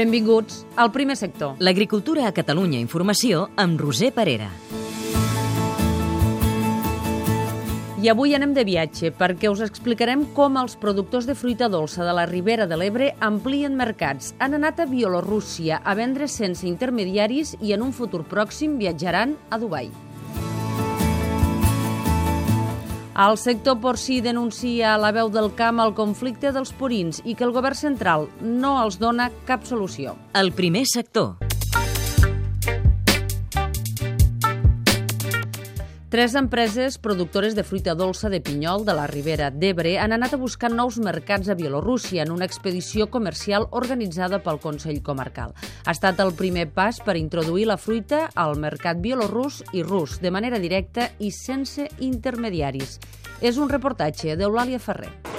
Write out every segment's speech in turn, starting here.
Benvinguts al primer sector. L'agricultura a Catalunya Informació amb Roser Parera. I avui anem de viatge perquè us explicarem com els productors de fruita dolça de la Ribera de l'Ebre amplien mercats. Han anat a Bielorússia a vendre sense intermediaris i en un futur pròxim viatjaran a Dubai. El sector porcí denuncia a la veu del camp el conflicte dels purins i que el govern central no els dona cap solució. El primer sector. Tres empreses productores de fruita dolça de pinyol de la Ribera d'Ebre han anat a buscar nous mercats a Bielorússia en una expedició comercial organitzada pel Consell Comarcal. Ha estat el primer pas per introduir la fruita al mercat bielorús i rus de manera directa i sense intermediaris. És un reportatge d'Eulàlia Ferrer.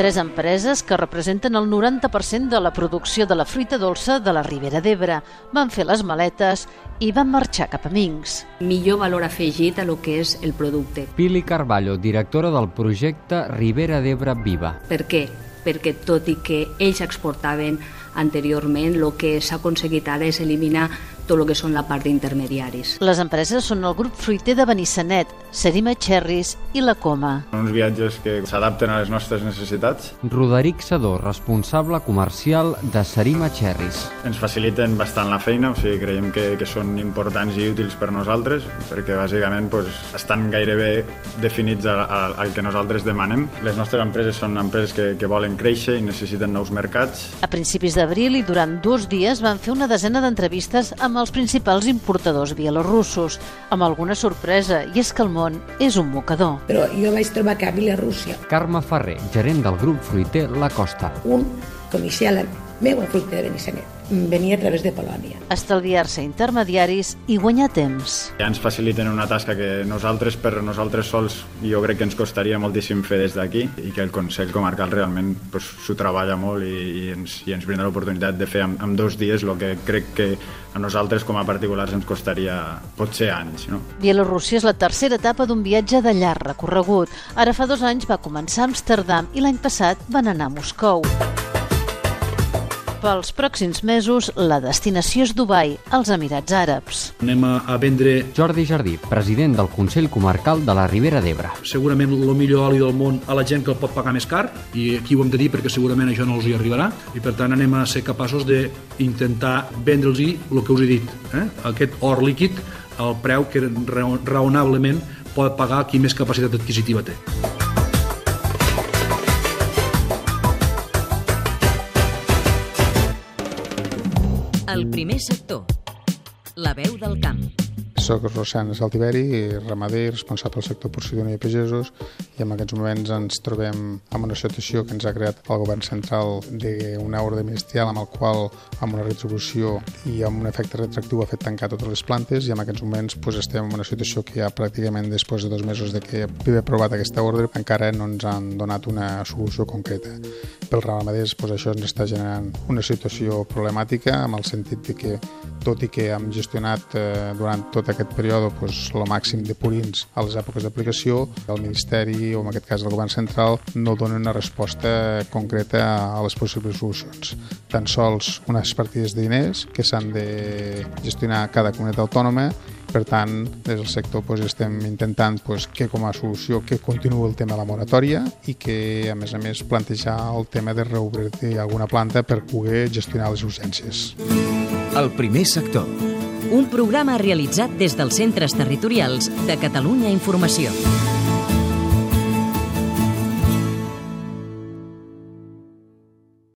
Tres empreses que representen el 90% de la producció de la fruita dolça de la Ribera d'Ebre van fer les maletes i van marxar cap a Minsk. Millor valor afegit a lo que és el producte. Pili Carballo, directora del projecte Ribera d'Ebre Viva. Per què? Perquè tot i que ells exportaven anteriorment, el que s'ha aconseguit ara és eliminar tot el que són la part d'intermediaris. Les empreses són el grup fruiter de Benissanet, Serima Cherries i La Coma. Uns viatges que s'adapten a les nostres necessitats. Roderic Sadó, responsable comercial de Serima Cherries. Ens faciliten bastant la feina, o sigui, creiem que, que són importants i útils per nosaltres, perquè bàsicament pues, estan gairebé definits al, al, al que nosaltres demanem. Les nostres empreses són empreses que, que volen créixer i necessiten nous mercats. A principis d'abril i durant dos dies van fer una desena d'entrevistes amb els principals importadors bielorussos, amb alguna sorpresa, i és que el món és un mocador. Però jo vaig trobar que a Bielorússia Carme Ferrer, gerent del grup fruiter La Costa. un comercial meu en fruita de Benissanet venia a través de Polònia. Estalviar-se intermediaris i guanyar temps. Ja ens faciliten una tasca que nosaltres, per nosaltres sols, jo crec que ens costaria moltíssim fer des d'aquí i que el Consell Comarcal realment pues, s'ho treballa molt i, i, ens, i ens brinda l'oportunitat de fer en, en dos dies el que crec que a nosaltres com a particulars ens costaria potser anys. No? Bielorússia és la tercera etapa d'un viatge de llarg recorregut. Ara fa dos anys va començar a Amsterdam i l'any passat van anar a Moscou. Pels pròxims mesos, la destinació és Dubai, als Emirats Àrabs. Anem a, vendre Jordi Jardí, president del Consell Comarcal de la Ribera d'Ebre. segurament el millor oli del món a la gent que el pot pagar més car i aquí ho hem de dir perquè segurament això no els hi arribarà i per tant anem a ser capaços d'intentar vendre'ls el que us he dit, eh? aquest or líquid al preu que raon- raonablement pot pagar qui més capacitat adquisitiva té. El primer sector. La veu del camp. Soc Rossana Saltiveri, ramader, responsable del sector porcidona i pagesos i en aquests moments ens trobem amb una situació que ens ha creat el govern central d'una ordre ministerial amb el qual amb una retribució i amb un efecte retractiu ha fet tancar totes les plantes i en aquests moments pues, estem en una situació que ja pràcticament després de dos mesos de que haver aprovat aquesta ordre encara no ens han donat una solució concreta. Pels ramaders pues, això ens està generant una situació problemàtica amb el sentit de que tot i que hem gestionat eh, durant tot aquest període pues, el màxim de purins a les èpoques d'aplicació, el Ministeri o en aquest cas el Govern Central no dona una resposta concreta a les possibles solucions. Tan sols unes partides de diners que s'han de gestionar cada comunitat autònoma per tant, des del sector pues, estem intentant pues, que com a solució que continuï el tema de la moratòria i que, a més a més, plantejar el tema de reobrir alguna planta per poder gestionar les urgències. El primer sector. Un programa realitzat des dels centres territorials de Catalunya Informació.